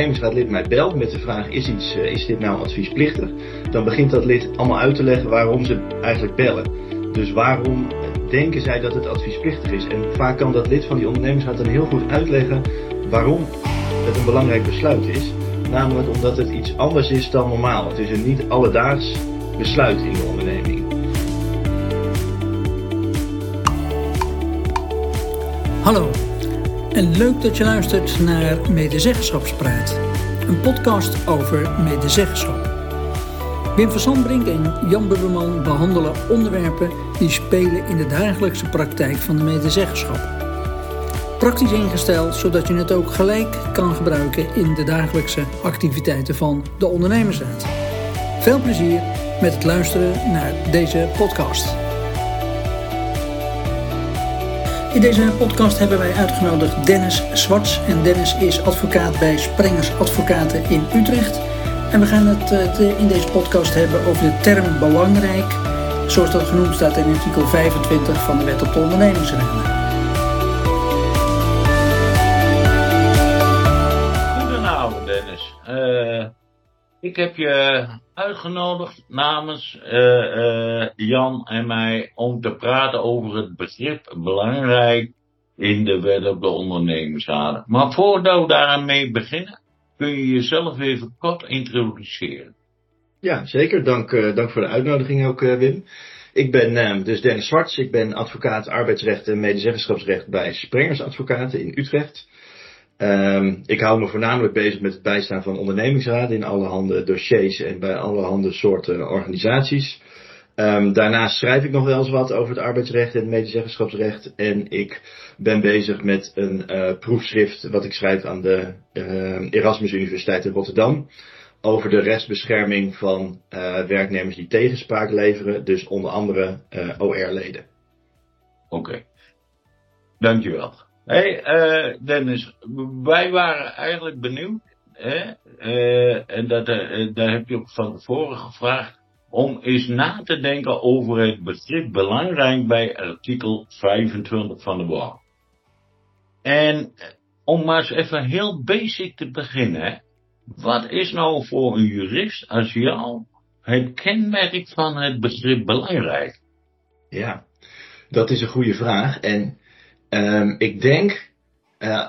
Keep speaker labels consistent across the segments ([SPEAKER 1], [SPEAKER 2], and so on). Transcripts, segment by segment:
[SPEAKER 1] ondernemingsraadlid mij belt met de vraag: is, iets, uh, is dit nou adviesplichtig? Dan begint dat lid allemaal uit te leggen waarom ze eigenlijk bellen. Dus waarom denken zij dat het adviesplichtig is? En vaak kan dat lid van die ondernemingsraad dan heel goed uitleggen waarom het een belangrijk besluit is. Namelijk omdat het iets anders is dan normaal. Het is een niet alledaags besluit in de onderneming.
[SPEAKER 2] Hallo en leuk dat je luistert naar Medezeggenschapspraat, een podcast over medezeggenschap. Wim van Sandbrink en Jan Bubberman behandelen onderwerpen die spelen in de dagelijkse praktijk van de medezeggenschap. Praktisch ingesteld zodat je het ook gelijk kan gebruiken in de dagelijkse activiteiten van de ondernemersraad. Veel plezier met het luisteren naar deze podcast. In deze podcast hebben wij uitgenodigd Dennis Zwarts. En Dennis is advocaat bij Sprengers Advocaten in Utrecht. En we gaan het eh, in deze podcast hebben over de term belangrijk, zoals dat genoemd staat in artikel 25 van de Wet op de Ondernemingsraden.
[SPEAKER 3] Goedenavond Dennis. Uh, ik heb je uitgenodigd namens uh, uh, Jan en mij om te praten over het begrip belangrijk in de wet op de ondernemingsraden. Maar voordat we daarmee beginnen, kun je jezelf even kort introduceren.
[SPEAKER 1] Ja, zeker. Dank, uh, dank voor de uitnodiging ook, Wim. Ik ben dus Dennis Zwarts. Ik ben advocaat arbeidsrecht en medezeggenschapsrecht bij Sprengers Advocaten in Utrecht. Um, ik hou me voornamelijk bezig met het bijstaan van ondernemingsraden in allerhande dossiers en bij allerhande soorten organisaties. Um, daarnaast schrijf ik nog wel eens wat over het arbeidsrecht en het medezeggenschapsrecht. En ik ben bezig met een uh, proefschrift wat ik schrijf aan de uh, Erasmus Universiteit in Rotterdam. Over de rechtsbescherming van uh, werknemers die tegenspraak leveren. Dus onder andere OR-leden.
[SPEAKER 3] Oké, dankjewel hey, uh, Dennis, wij waren eigenlijk benieuwd, hè, uh, en dat, uh, daar heb je ook van tevoren gevraagd, om eens na te denken over het begrip belangrijk bij artikel 25 van de WOW. En om maar eens even heel basic te beginnen, wat is nou voor een jurist als jou het kenmerk van het begrip belangrijk?
[SPEAKER 1] Ja, dat is een goede vraag. En Um, ik denk, uh,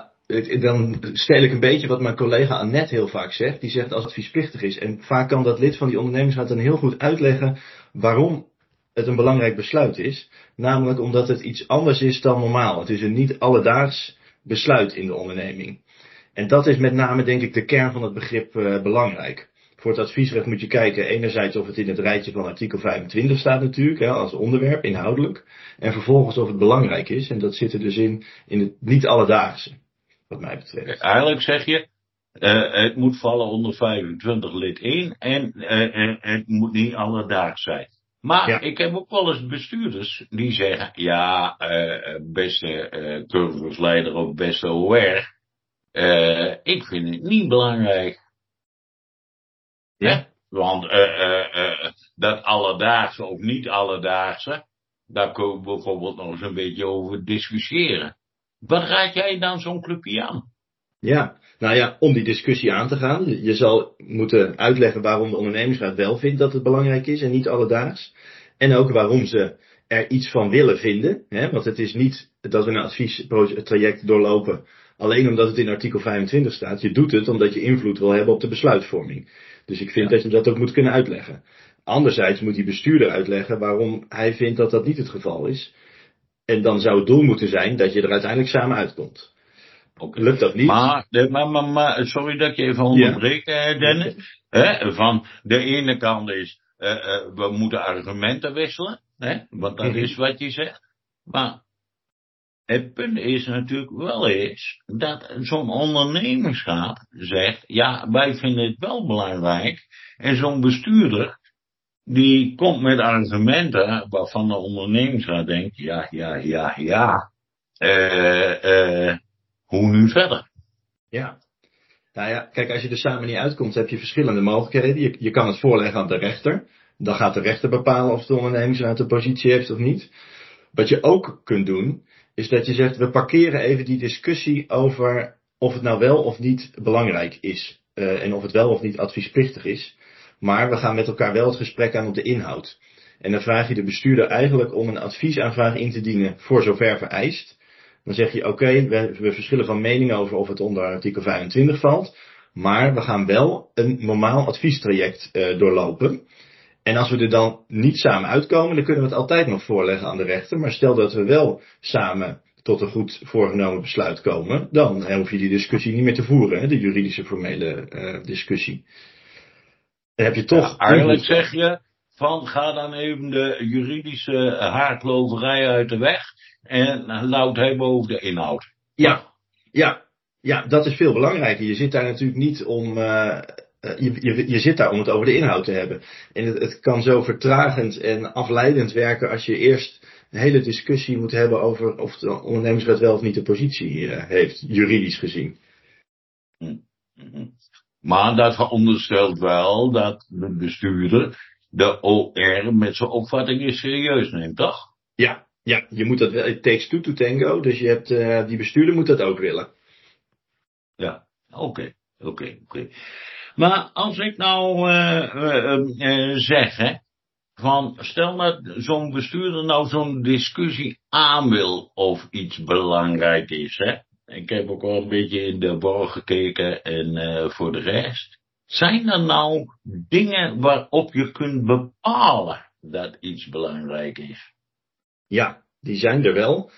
[SPEAKER 1] dan stel ik een beetje wat mijn collega Annette heel vaak zegt. Die zegt als het adviesplichtig is. En vaak kan dat lid van die ondernemingsraad dan heel goed uitleggen waarom het een belangrijk besluit is. Namelijk omdat het iets anders is dan normaal. Het is een niet alledaags besluit in de onderneming. En dat is met name denk ik de kern van het begrip uh, belangrijk. Voor het adviesrecht moet je kijken enerzijds of het in het rijtje van artikel 25 staat natuurlijk, hè, als onderwerp, inhoudelijk. En vervolgens of het belangrijk is. En dat zit er dus in, in het niet alledaagse, wat mij betreft.
[SPEAKER 3] Eigenlijk zeg je, uh, het moet vallen onder 25 lid 1 en uh, het moet niet alledaags zijn. Maar ja. ik heb ook wel eens bestuurders die zeggen, ja, uh, beste uh, cursusleider of beste OR, ik vind het niet belangrijk. Ja. Want dat alledaagse of niet alledaagse, daar kunnen we bijvoorbeeld nog eens een beetje over discussiëren. Wat raad jij dan zo'n clubje aan?
[SPEAKER 1] Ja, nou ja, om die discussie aan te gaan. Je zal moeten uitleggen waarom de ondernemingsraad wel vindt dat het belangrijk is en niet alledaags. En ook waarom ze er iets van willen vinden. Hè? Want het is niet dat we een adviestraject doorlopen alleen omdat het in artikel 25 staat. Je doet het omdat je invloed wil hebben op de besluitvorming. Dus ik vind ja. dat je dat ook moet kunnen uitleggen. Anderzijds moet die bestuurder uitleggen waarom hij vindt dat dat niet het geval is. En dan zou het doel moeten zijn dat je er uiteindelijk samen uitkomt. Okay. Lukt dat niet?
[SPEAKER 3] Maar, maar, maar, maar, sorry dat ik je even onderbreek, ja. Dennis. He, van de ene kant is, uh, uh, we moeten argumenten wisselen. Hè? Want dat -hmm. is wat je zegt. Maar het punt is natuurlijk wel eens dat zo'n ondernemingsraad zegt, ja, wij vinden het wel belangrijk. En zo'n bestuurder, die komt met argumenten waarvan de ondernemingsraad denkt, ja, ja, ja, ja, uh, uh, hoe nu verder?
[SPEAKER 1] Ja. Nou ja, kijk, als je er samen niet uitkomt, heb je verschillende mogelijkheden. Je, je kan het voorleggen aan de rechter. Dan gaat de rechter bepalen of de ondernemingsraad de positie heeft of niet. Wat je ook kunt doen, is dat je zegt, we parkeren even die discussie over of het nou wel of niet belangrijk is. en of het wel of niet adviesplichtig is. Maar we gaan met elkaar wel het gesprek aan op de inhoud. En dan vraag je de bestuurder eigenlijk om een adviesaanvraag in te dienen voor zover vereist. Dan zeg je oké, we, we verschillen van mening over of het onder artikel 25 valt. Maar we gaan wel een normaal adviestraject uh, doorlopen. En als we er dan niet samen uitkomen, dan kunnen we het altijd nog voorleggen aan de rechter. Maar stel dat we wel samen tot een goed voorgenomen besluit komen, dan hoef je die discussie niet meer te voeren, hè, de juridische formele uh, discussie. Dan heb je toch.
[SPEAKER 3] Ja, eigenlijk zeg je van ga dan even de juridische haarkloverij uit de weg en laat hebben over de inhoud.
[SPEAKER 1] Ja, ja, ja, dat is veel belangrijker. Je zit daar natuurlijk niet om. Uh, je, je, je, zit daar om het over de inhoud te hebben. En het, het, kan zo vertragend en afleidend werken als je eerst een hele discussie moet hebben over of de ondernemingswet wel of niet de positie uh, heeft, juridisch gezien.
[SPEAKER 3] Maar dat veronderstelt wel dat de bestuurder de OR met zijn opvattingen serieus neemt, toch?
[SPEAKER 1] Ja, ja, je moet dat wel. Het takes two to tango, dus je hebt, uh, die bestuurder moet dat ook willen.
[SPEAKER 3] Ja, oké, oké, oké. Maar als ik nou uh, uh, zeg, hè, van stel dat zo'n bestuurder nou zo'n discussie aan wil of iets belangrijk is, hè. Ik heb ook al een beetje in de borg gekeken en voor de rest. Zijn er nou dingen waarop je kunt bepalen dat iets belangrijk is?
[SPEAKER 1] Ja, die zijn er wel.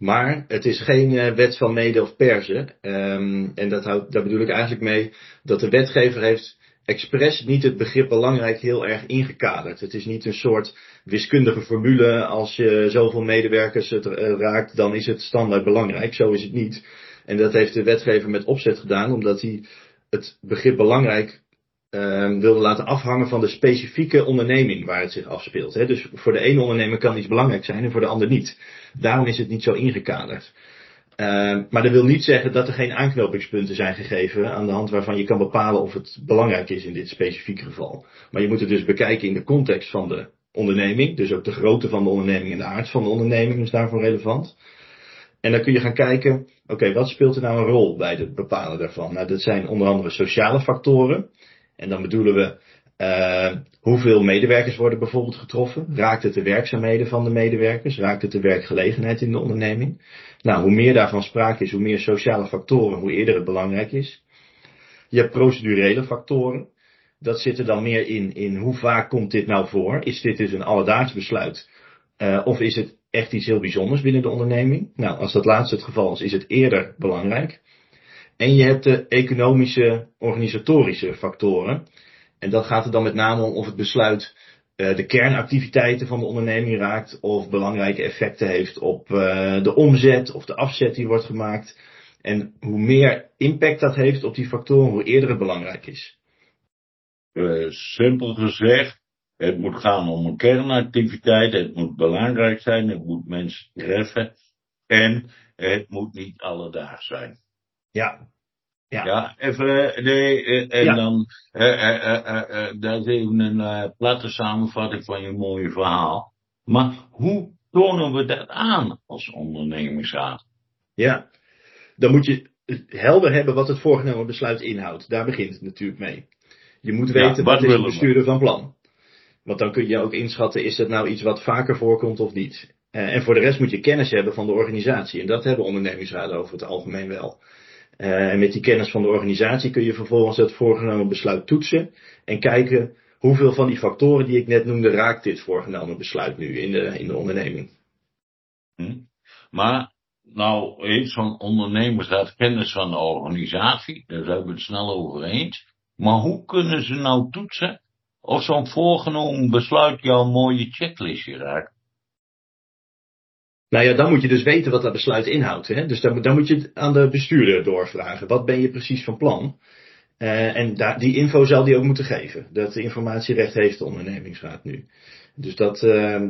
[SPEAKER 1] Maar het is geen uh, wet van mede of persen. Um, en dat houdt, daar bedoel ik eigenlijk mee dat de wetgever heeft expres niet het begrip belangrijk heel erg ingekaderd. Het is niet een soort wiskundige formule. Als je zoveel medewerkers uh, raakt, dan is het standaard belangrijk. Zo is het niet. En dat heeft de wetgever met opzet gedaan, omdat hij het begrip belangrijk uh, wilde laten afhangen van de specifieke onderneming waar het zich afspeelt. Hè. Dus voor de ene ondernemer kan iets belangrijk zijn en voor de ander niet. Daarom is het niet zo ingekaderd. Uh, maar dat wil niet zeggen dat er geen aanknopingspunten zijn gegeven aan de hand waarvan je kan bepalen of het belangrijk is in dit specifieke geval. Maar je moet het dus bekijken in de context van de onderneming. Dus ook de grootte van de onderneming en de aard van de onderneming is daarvoor relevant. En dan kun je gaan kijken, oké, wat speelt er nou een rol bij het bepalen daarvan? Nou, dat zijn onder andere sociale factoren. En dan bedoelen we uh, hoeveel medewerkers worden bijvoorbeeld getroffen? Raakt het de werkzaamheden van de medewerkers? Raakt het de werkgelegenheid in de onderneming? Nou, hoe meer daarvan sprake is, hoe meer sociale factoren, hoe eerder het belangrijk is. Je hebt procedurele factoren. Dat zit er dan meer in, in hoe vaak komt dit nou voor? Is dit dus een alledaags besluit? Uh, of is het echt iets heel bijzonders binnen de onderneming? Nou, als dat laatste het geval is, is het eerder belangrijk. En je hebt de economische, organisatorische factoren. En dat gaat er dan met name om of het besluit uh, de kernactiviteiten van de onderneming raakt of belangrijke effecten heeft op uh, de omzet of de afzet die wordt gemaakt. En hoe meer impact dat heeft op die factoren, hoe eerder het belangrijk is.
[SPEAKER 3] Uh, simpel gezegd, het moet gaan om een kernactiviteit, het moet belangrijk zijn, het moet mensen treffen en het moet niet alledaags zijn.
[SPEAKER 1] Ja.
[SPEAKER 3] Ja, ja even, nee, en ja. dan, dat is even een platte samenvatting van je mooie verhaal. Maar hoe tonen we dat aan als ondernemingsraad?
[SPEAKER 1] Ja, dan moet je helder hebben wat het voorgenomen besluit inhoudt. Daar begint het natuurlijk mee. Je moet weten ja, wat, wat is de bestuurder van plan. Want dan kun je ook inschatten, is dat nou iets wat vaker voorkomt of niet. Uh, en voor de rest moet je kennis hebben van de organisatie. En dat hebben ondernemingsraden over het algemeen wel. Uh, en met die kennis van de organisatie kun je vervolgens het voorgenomen besluit toetsen en kijken hoeveel van die factoren die ik net noemde raakt dit voorgenomen besluit nu in de, in de onderneming.
[SPEAKER 3] Hm. Maar nou heeft zo'n ondernemersraad kennis van de organisatie, daar zijn we het snel over eens. Maar hoe kunnen ze nou toetsen of zo'n voorgenomen besluit jouw mooie checklistje raakt?
[SPEAKER 1] Nou ja, dan moet je dus weten wat dat besluit inhoudt. Hè? Dus dan, dan moet je het aan de bestuurder doorvragen. Wat ben je precies van plan? Uh, en daar, die info zal die ook moeten geven. Dat informatierecht heeft de ondernemingsraad nu. Dus dat, uh,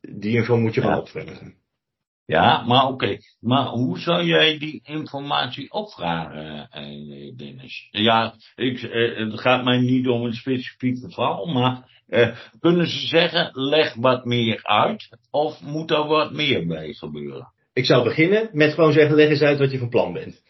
[SPEAKER 1] die info moet je ja. wel opvragen.
[SPEAKER 3] Ja, maar oké. Maar hoe zou jij die informatie opvragen, eh, Dennis? Ja, ik, eh, het gaat mij niet om een specifiek geval, maar eh, kunnen ze zeggen, leg wat meer uit? Of moet er wat meer bij gebeuren?
[SPEAKER 1] Ik zou beginnen met gewoon zeggen, leg eens uit wat je van plan bent.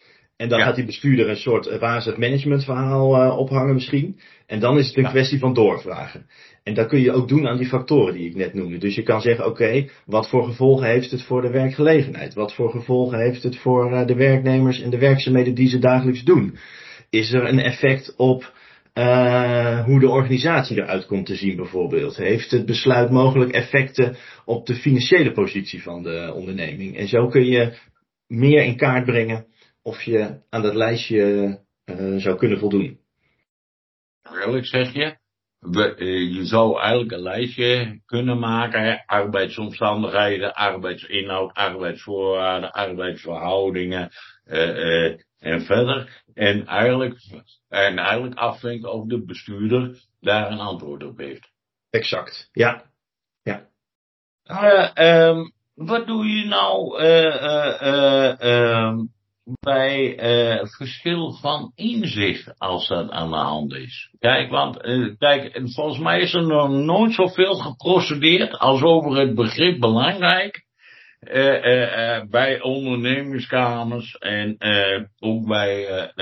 [SPEAKER 1] En dan gaat die bestuurder een soort wazig managementverhaal uh, ophangen misschien. En dan is het een kwestie van doorvragen. En dat kun je ook doen aan die factoren die ik net noemde. Dus je kan zeggen, oké, wat voor gevolgen heeft het voor de werkgelegenheid? Wat voor gevolgen heeft het voor uh, de werknemers en de werkzaamheden die ze dagelijks doen? Is er een effect op uh, hoe de organisatie eruit komt te zien bijvoorbeeld? Heeft het besluit mogelijk effecten op de financiële positie van de onderneming? En zo kun je meer in kaart brengen of je aan dat lijstje uh, zou kunnen voldoen.
[SPEAKER 3] Eigenlijk zeg je, we, uh, je zou eigenlijk een lijstje kunnen maken, arbeidsomstandigheden, arbeidsinhoud, arbeidsvoorwaarden, arbeidsverhoudingen uh, en verder. En eigenlijk, en eigenlijk afvinken of de bestuurder daar een antwoord op heeft.
[SPEAKER 1] Exact, ja. ja.
[SPEAKER 3] Um, wat doe je nou ehm, bij uh, verschil van inzicht als dat aan de hand is. Kijk, want uh, kijk, volgens mij is er nog nooit zoveel geprocedeerd als over het begrip belangrijk. Uh, bij ondernemingskamers en ook bij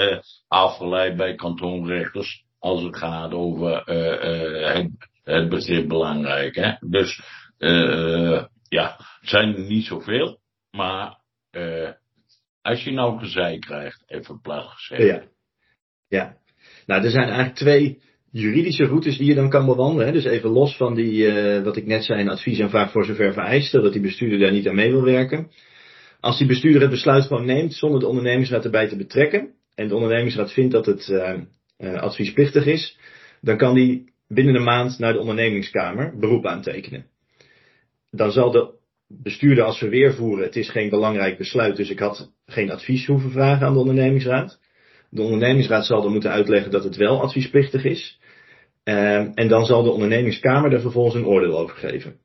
[SPEAKER 3] afgeleid bij kantonrechters als het gaat over het, het, begrip belangrijk. Hè? Dus ja, het zijn er niet zoveel, maar als je nou gezeik krijgt, even plat gezegd.
[SPEAKER 1] Ja. ja. Nou, er zijn eigenlijk twee juridische routes die je dan kan bewandelen. Hè. Dus even los van die, uh, wat ik net zei, een advies en vraag voor zover vereiste, dat die bestuurder daar niet aan mee wil werken. Als die bestuurder het besluit gewoon neemt zonder de ondernemingsraad erbij te betrekken, en de ondernemingsraad vindt dat het uh, uh, adviesplichtig is, dan kan die binnen een maand naar de ondernemingskamer beroep aantekenen. Dan zal de bestuurder als verweer voeren, het is geen belangrijk besluit, dus ik had geen advies hoeven vragen aan de ondernemingsraad. De ondernemingsraad zal dan moeten uitleggen dat het wel adviesplichtig is. Uh, en dan zal de ondernemingskamer er vervolgens een oordeel over geven.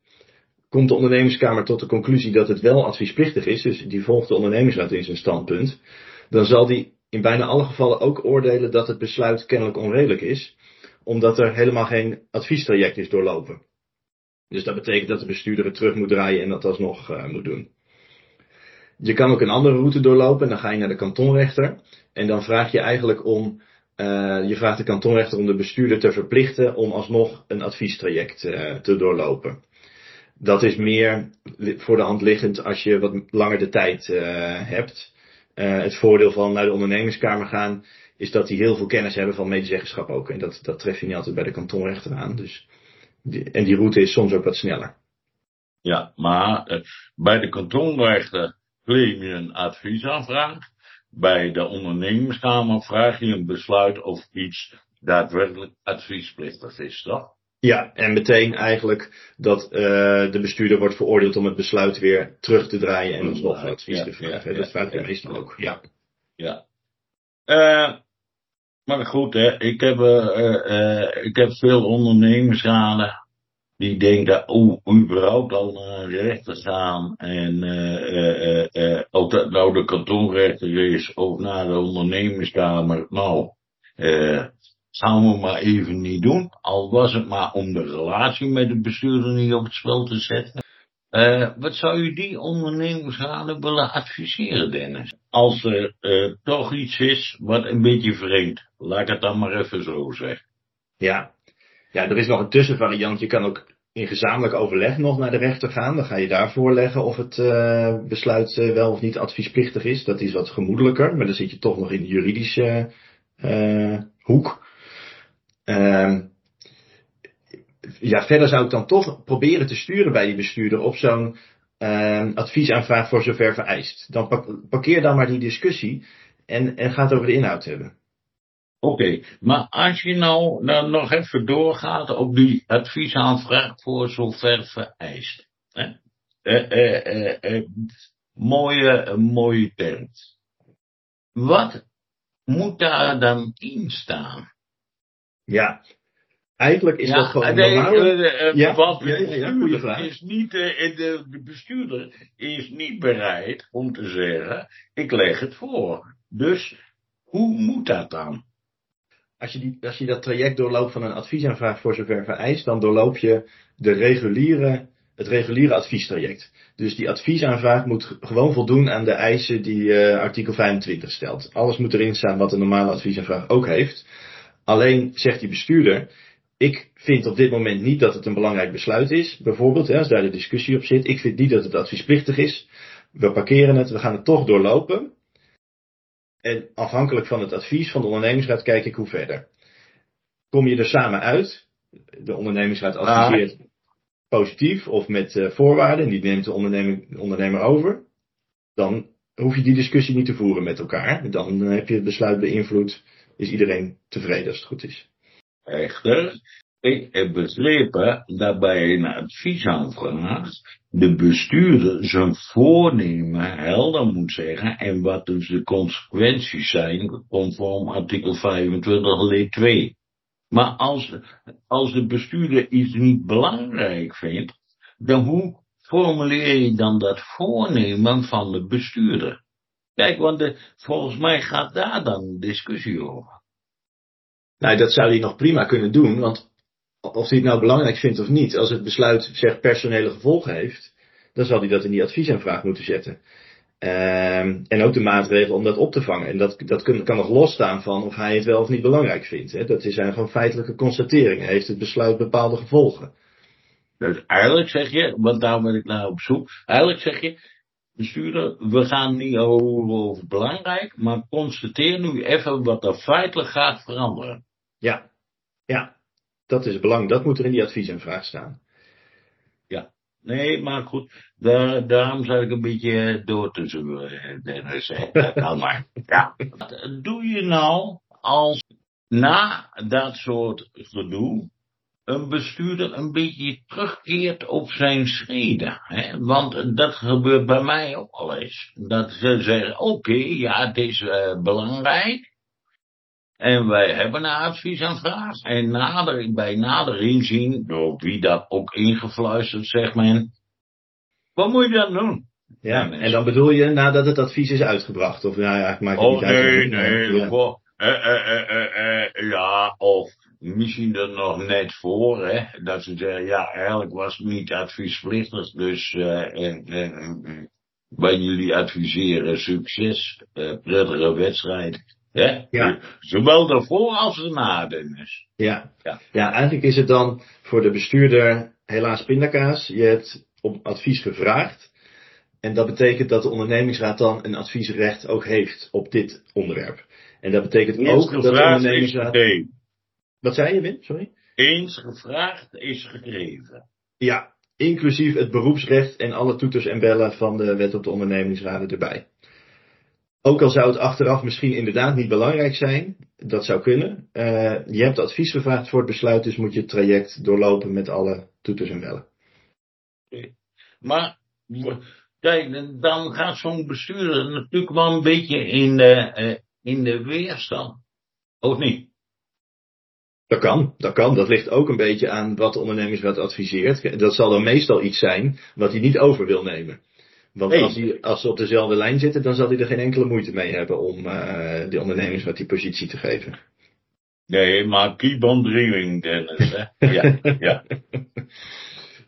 [SPEAKER 1] Komt de ondernemingskamer tot de conclusie dat het wel adviesplichtig is, dus die volgt de ondernemingsraad in zijn standpunt, dan zal die in bijna alle gevallen ook oordelen dat het besluit kennelijk onredelijk is, omdat er helemaal geen adviestraject is doorlopen. Dus dat betekent dat de bestuurder het terug moet draaien en dat alsnog uh, moet doen. Je kan ook een andere route doorlopen en dan ga je naar de kantonrechter. En dan vraag je eigenlijk om, uh, je vraagt de kantonrechter om de bestuurder te verplichten om alsnog een adviestraject uh, te doorlopen. Dat is meer voor de hand liggend als je wat langer de tijd uh, hebt. het voordeel van naar de ondernemingskamer gaan is dat die heel veel kennis hebben van medezeggenschap ook. En dat, dat tref je niet altijd bij de kantonrechter aan. Dus en die route is soms ook wat sneller.
[SPEAKER 3] Ja, maar bij de kantonrechter claim je een adviesaanvraag. Bij de ondernemingskamer vraag je een besluit of iets daadwerkelijk adviesplichtig is, toch?
[SPEAKER 1] Ja, en meteen eigenlijk dat uh, de bestuurder wordt veroordeeld om het besluit weer terug te draaien en alsnog advies ja, te vragen. Ja, dat vraagt hij meestal ook. Ja.
[SPEAKER 3] Ja. Uh, maar goed, hè, ik, heb, uh, ik heb veel ondernemersraden die denken, oh, überhaupt al naar een rechter gaan. En uh, of dat nou de kantonrechter is of naar de ondernemerskamer. Nou, gaan we maar even niet doen. Al was het maar om de relatie met de bestuurder niet op het spel te zetten. Uh, wat zou u die ondernemingsraden willen adviseren, Dennis? Als er uh, toch iets is wat een beetje vreemd. Laat ik het dan maar even zo zeggen.
[SPEAKER 1] Ja, ja er is nog een tussenvariant. Je kan ook in gezamenlijk overleg nog naar de rechter gaan. Dan ga je daar voorleggen of het uh, besluit wel of niet adviesplichtig is. Dat is wat gemoedelijker, maar dan zit je toch nog in de juridische hoek. Ehm, ja, verder zou ik dan toch proberen te sturen bij die bestuurder op zo'n uh, adviesaanvraag voor zover vereist. Dan parkeer dan maar die discussie en, en ga het over de inhoud hebben.
[SPEAKER 3] Oké, okay, maar als je nou, nou nog even doorgaat op die adviesaanvraag voor zover vereist. Hè? Eh, eh, eh, mooie, mooie term. Wat moet daar dan in staan?
[SPEAKER 1] Ja, Eigenlijk is dat gewoon nee, normaal.
[SPEAKER 3] Uh, uh, ja? Want ja, ja, vraag. Is niet, uh, de, de, bestuurder is niet bereid om te zeggen, ik leg het voor. Dus, hoe moet dat dan?
[SPEAKER 1] Als je, die, als je dat traject doorloopt van een adviesaanvraag voor zover vereist, dan doorloop je de reguliere het reguliere adviestraject. Dus die adviesaanvraag moet gewoon voldoen aan de eisen die uh, artikel 25 stelt. Alles moet erin staan wat een normale adviesaanvraag ook heeft. Alleen zegt die bestuurder, ik vind op dit moment niet dat het een belangrijk besluit is. Bijvoorbeeld, hè, als daar de discussie op zit. Ik vind niet dat het adviesplichtig is. We parkeren het, we gaan het toch doorlopen. En afhankelijk van het advies van de ondernemingsraad kijk ik hoe verder. Kom je er samen uit, de ondernemingsraad adviseert positief of met uh, voorwaarden, die neemt de ondernemer, ondernemer over, dan hoef je die discussie niet te voeren met elkaar. Dan heb je het besluit beïnvloed, is iedereen tevreden als het goed is.
[SPEAKER 3] Echter, ik heb begrepen dat bij een adviesaanvraag de bestuurder zijn voornemen helder moet zeggen en wat dus de consequenties zijn conform artikel 25 lid 2. Maar als, als de bestuurder iets niet belangrijk vindt, dan hoe formuleer je dan dat voornemen van de bestuurder? Kijk, want volgens mij gaat daar dan discussie over.
[SPEAKER 1] Nou, dat zou hij nog prima kunnen doen, want of hij het nou belangrijk vindt of niet, als het besluit zeg personele gevolgen heeft, dan zal hij dat in die adviesaanvraag moeten zetten. Um, en ook de maatregelen om dat op te vangen. En dat, dat kan, kan nog losstaan van of hij het wel of niet belangrijk vindt. Hè. Dat zijn gewoon feitelijke constateringen. Heeft het besluit bepaalde gevolgen?
[SPEAKER 3] Dus eigenlijk zeg je, want daar ben ik naar op zoek. Eigenlijk zeg je, bestuurder, we gaan niet over, over belangrijk, maar constateer nu even wat er feitelijk gaat veranderen.
[SPEAKER 1] Ja, ja, dat is belangrijk. Dat moet er in die adviesaanvraag staan.
[SPEAKER 3] Ja. Nee, maar goed, daar, daarom zou ik een beetje door te zoeken, Dennis. Kan maar. Ja. Wat doe je nou als na dat soort gedoe een bestuurder een beetje terugkeert op zijn schreden. Hè? Want dat gebeurt bij mij ook al eens. Dat ze zeggen, oké, ja, het is uh, belangrijk. En wij hebben een adviesaanvraag. En nader, bij nader inzien, door wie dat ook ingefluisterd, zegt men. Wat moet je dan doen?
[SPEAKER 1] Ja, en dan bedoel je nadat het advies is uitgebracht? Of ja, ja maakt het
[SPEAKER 3] oh,
[SPEAKER 1] niet uit.
[SPEAKER 3] Nee, nee, ja. Eh, eh, eh, eh, ja, of misschien er nog net voor, hè, dat ze zeggen, ja, eigenlijk was het niet adviesplichtig, dus bij jullie adviseren succes, prettige wedstrijd. Ja. ja. Zowel daarvoor als erna, Dennis.
[SPEAKER 1] Ja. ja. Ja, eigenlijk is het dan voor de bestuurder helaas pindakaas. Je hebt om advies gevraagd. En dat betekent dat de ondernemingsraad dan een adviesrecht ook heeft op dit onderwerp. En dat betekent ook dat de ondernemingsraad. Wat zei je, Wim? Sorry?
[SPEAKER 3] Eens gevraagd is gegeven.
[SPEAKER 1] Ja, inclusief het beroepsrecht en alle toeters en bellen van de wet op de ondernemingsraden erbij. Ook al zou het achteraf misschien inderdaad niet belangrijk zijn, dat zou kunnen. Uh, je hebt advies gevraagd voor het besluit, dus moet je het traject doorlopen met alle toeters en bellen.
[SPEAKER 3] Maar, kijk, dan gaat zo'n bestuurder natuurlijk wel een beetje in de, uh, in de weerstand. Of niet?
[SPEAKER 1] Dat kan, dat kan. Dat ligt ook een beetje aan wat de ondernemingsraad adviseert. Dat zal dan meestal iets zijn wat hij niet over wil nemen. Want als, hij, als ze op dezelfde lijn zitten, dan zal hij er geen enkele moeite mee hebben om uh, de ondernemingsraad die positie te geven.
[SPEAKER 3] Nee, maar keep on dreaming, Dennis. Hè? Ja, ja.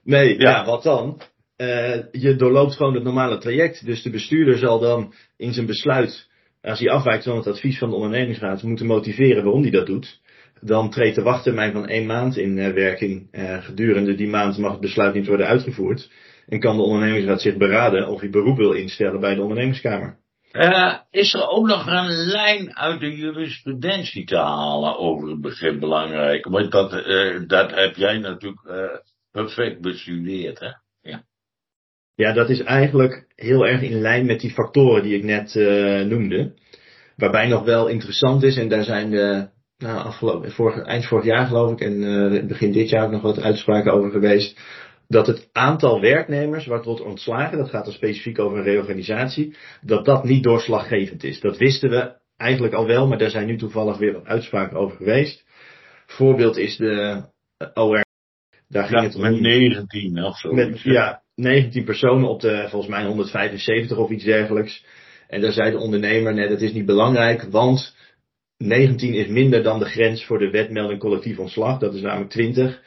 [SPEAKER 1] Nee, ja. ja, wat dan? Uh, je doorloopt gewoon het normale traject. Dus de bestuurder zal dan in zijn besluit, als hij afwijkt van het advies van de ondernemingsraad, moeten motiveren waarom hij dat doet. Dan treedt de wachttermijn van één maand in uh, werking. Gedurende die maand mag het besluit niet worden uitgevoerd. En kan de ondernemingsraad zich beraden of hij beroep wil instellen bij de ondernemingskamer.
[SPEAKER 3] Uh, is er ook nog een lijn uit de jurisprudentie te halen over het begrip belangrijk? Want dat, uh, dat heb jij natuurlijk uh, perfect bestudeerd, hè? Ja.
[SPEAKER 1] ja, dat is eigenlijk heel erg in lijn met die factoren die ik net noemde. Waarbij nog wel interessant is, en daar zijn de, nou, afgelopen, vorig, eind vorig jaar geloof ik, en begin dit jaar ook nog wat uitspraken over geweest dat het aantal werknemers wat wordt ontslagen, dat gaat dan specifiek over een reorganisatie, dat dat niet doorslaggevend is. Dat wisten we eigenlijk al wel, maar daar zijn nu toevallig weer wat uitspraken over geweest. Voorbeeld is de eh, OR.
[SPEAKER 3] Daar ging het om. Met 19 of zo. Met,
[SPEAKER 1] ja, 19 personen op de volgens mij 175 of iets dergelijks. En daar zei de ondernemer, nee, dat is niet belangrijk, want 19 is minder dan de grens voor de wetmelding collectief ontslag. Dat is namelijk 20.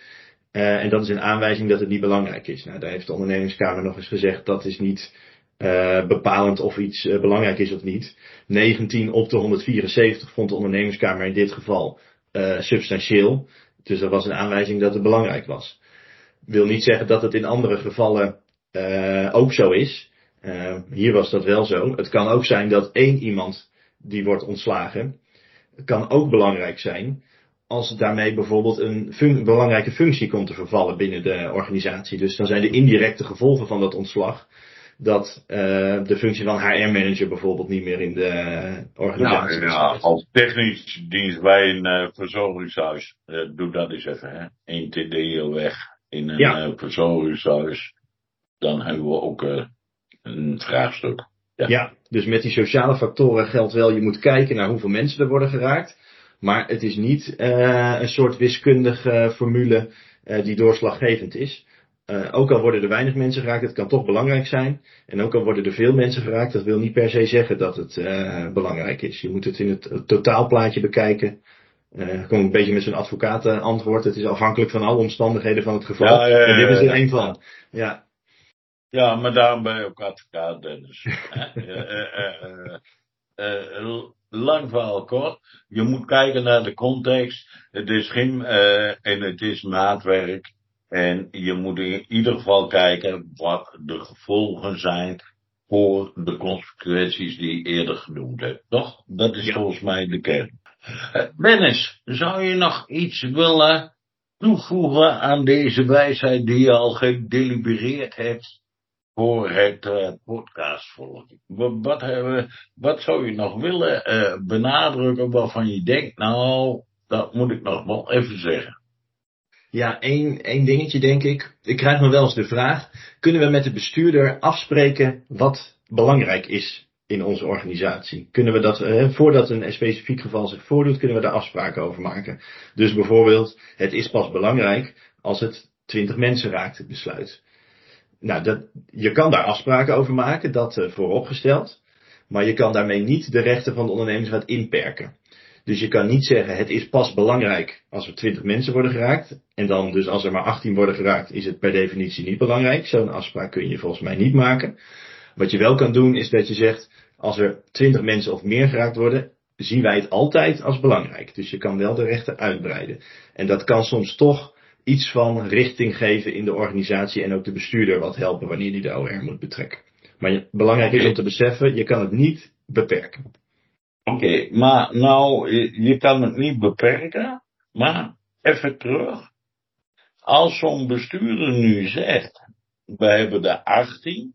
[SPEAKER 1] En dat is een aanwijzing dat het niet belangrijk is. Nou, daar heeft de ondernemingskamer nog eens gezegd dat is niet bepalend of iets belangrijk is of niet. 19 op de 174 vond de ondernemingskamer in dit geval substantieel. Dus dat was een aanwijzing dat het belangrijk was. Wil niet zeggen dat het in andere gevallen ook zo is. hier was dat wel zo. Het kan ook zijn dat één iemand die wordt ontslagen, kan ook belangrijk zijn als daarmee bijvoorbeeld een belangrijke functie komt te vervallen binnen de organisatie. Dus dan zijn de indirecte gevolgen van dat ontslag dat uh, de functie van HR-manager bijvoorbeeld niet meer in de organisatie
[SPEAKER 3] nou, ja, als technisch dienst bij een uh, verzorgingshuis, uh, doe dat eens even, hè. Eén TD weg in een ja. verzorgingshuis, dan hebben we ook een vraagstuk.
[SPEAKER 1] Ja. ja, dus met die sociale factoren geldt wel, je moet kijken naar hoeveel mensen er worden geraakt. Maar het is niet uh, een soort wiskundige formule uh, die doorslaggevend is. Uh, ook al worden er weinig mensen geraakt, het kan toch belangrijk zijn. En ook al worden er veel mensen geraakt, dat wil niet per se zeggen dat het belangrijk is. Je moet het in het, het totaalplaatje bekijken. Uh, kom een beetje met zo'n advocaat antwoord. Het is afhankelijk van alle omstandigheden van het geval. Ja, ja, ja, en dit is er één van. Ja.
[SPEAKER 3] Ja, maar daarom ben je ook advocaat, Dennis. lang verhaal kort. Je moet kijken naar de context. Het is geen, en het is maatwerk. En je moet in ieder geval kijken wat de gevolgen zijn voor de consequenties die je eerder genoemd hebt. Toch? Dat is volgens mij de kern. Dennis, zou je nog iets willen toevoegen aan deze wijsheid die je al gedelibereerd hebt? Voor het uh. Wat, wat, wat zou je nog willen uh, benadrukken waarvan je denkt, nou, dat moet ik nog wel even zeggen.
[SPEAKER 1] Ja, één, één dingetje denk ik. Ik krijg me wel eens de vraag, kunnen we met de bestuurder afspreken wat belangrijk is in onze organisatie? Kunnen we dat, eh, voordat een specifiek geval zich voordoet, kunnen we daar afspraken over maken? Dus bijvoorbeeld, het is pas belangrijk als het 20 mensen raakt, het besluit. Nou, dat, je kan daar afspraken over maken, dat uh, vooropgesteld. Maar je kan daarmee niet de rechten van de ondernemingsraad inperken. Dus je kan niet zeggen, het is pas belangrijk als er 20 mensen worden geraakt. En dan dus als er maar 18 worden geraakt, is het per definitie niet belangrijk. Zo'n afspraak kun je volgens mij niet maken. Wat je wel kan doen, is dat je zegt, als er 20 mensen of meer geraakt worden, zien wij het altijd als belangrijk. Dus je kan wel de rechten uitbreiden. En dat kan soms toch iets van richting geven in de organisatie en ook de bestuurder wat helpen wanneer die de OR moet betrekken. Maar belangrijk is om te beseffen, je kan het niet beperken.
[SPEAKER 3] Oké, maar nou, je kan het niet beperken, maar even terug. Als zo'n bestuurder nu zegt, we hebben de 18,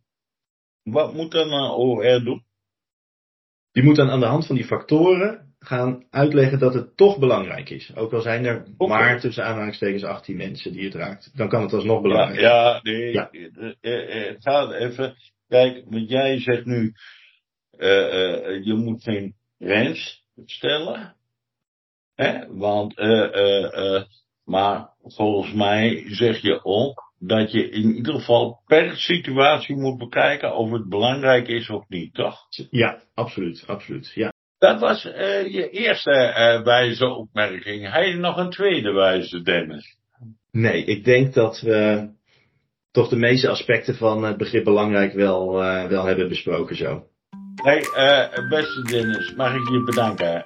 [SPEAKER 3] wat moet dan een OR doen?
[SPEAKER 1] Die moet dan aan de hand van die factoren gaan uitleggen dat het toch belangrijk is. Ook al zijn er maar tussen aanhalingstekens 18 mensen die het raakt. Dan kan het alsnog belangrijk
[SPEAKER 3] zijn. Ja, nee, ja. het gaat even. Kijk, want jij zegt nu, uh, uh, je moet geen grens stellen. Hè? Want, uh, maar volgens mij zeg je ook dat je in ieder geval per situatie moet bekijken of het belangrijk is of niet, toch?
[SPEAKER 1] Ja, absoluut, absoluut. Ja.
[SPEAKER 3] Dat was uh, je eerste uh, wijze opmerking. Je nog een tweede wijze, Dennis?
[SPEAKER 1] Nee, ik denk dat we toch de meeste aspecten van het begrip belangrijk wel, uh, wel hebben besproken zo.
[SPEAKER 3] Hey, beste Dennis, mag ik je bedanken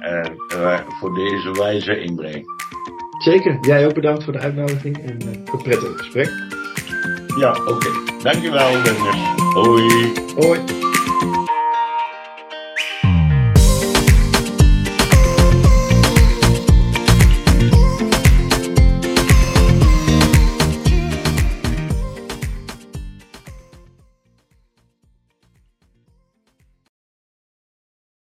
[SPEAKER 3] voor deze wijze inbreng.
[SPEAKER 1] Zeker, jij ook bedankt voor de uitnodiging en een prettig gesprek.
[SPEAKER 3] Ja, oké. Okay. Dankjewel, Dennis. Hoi.
[SPEAKER 1] Hoi.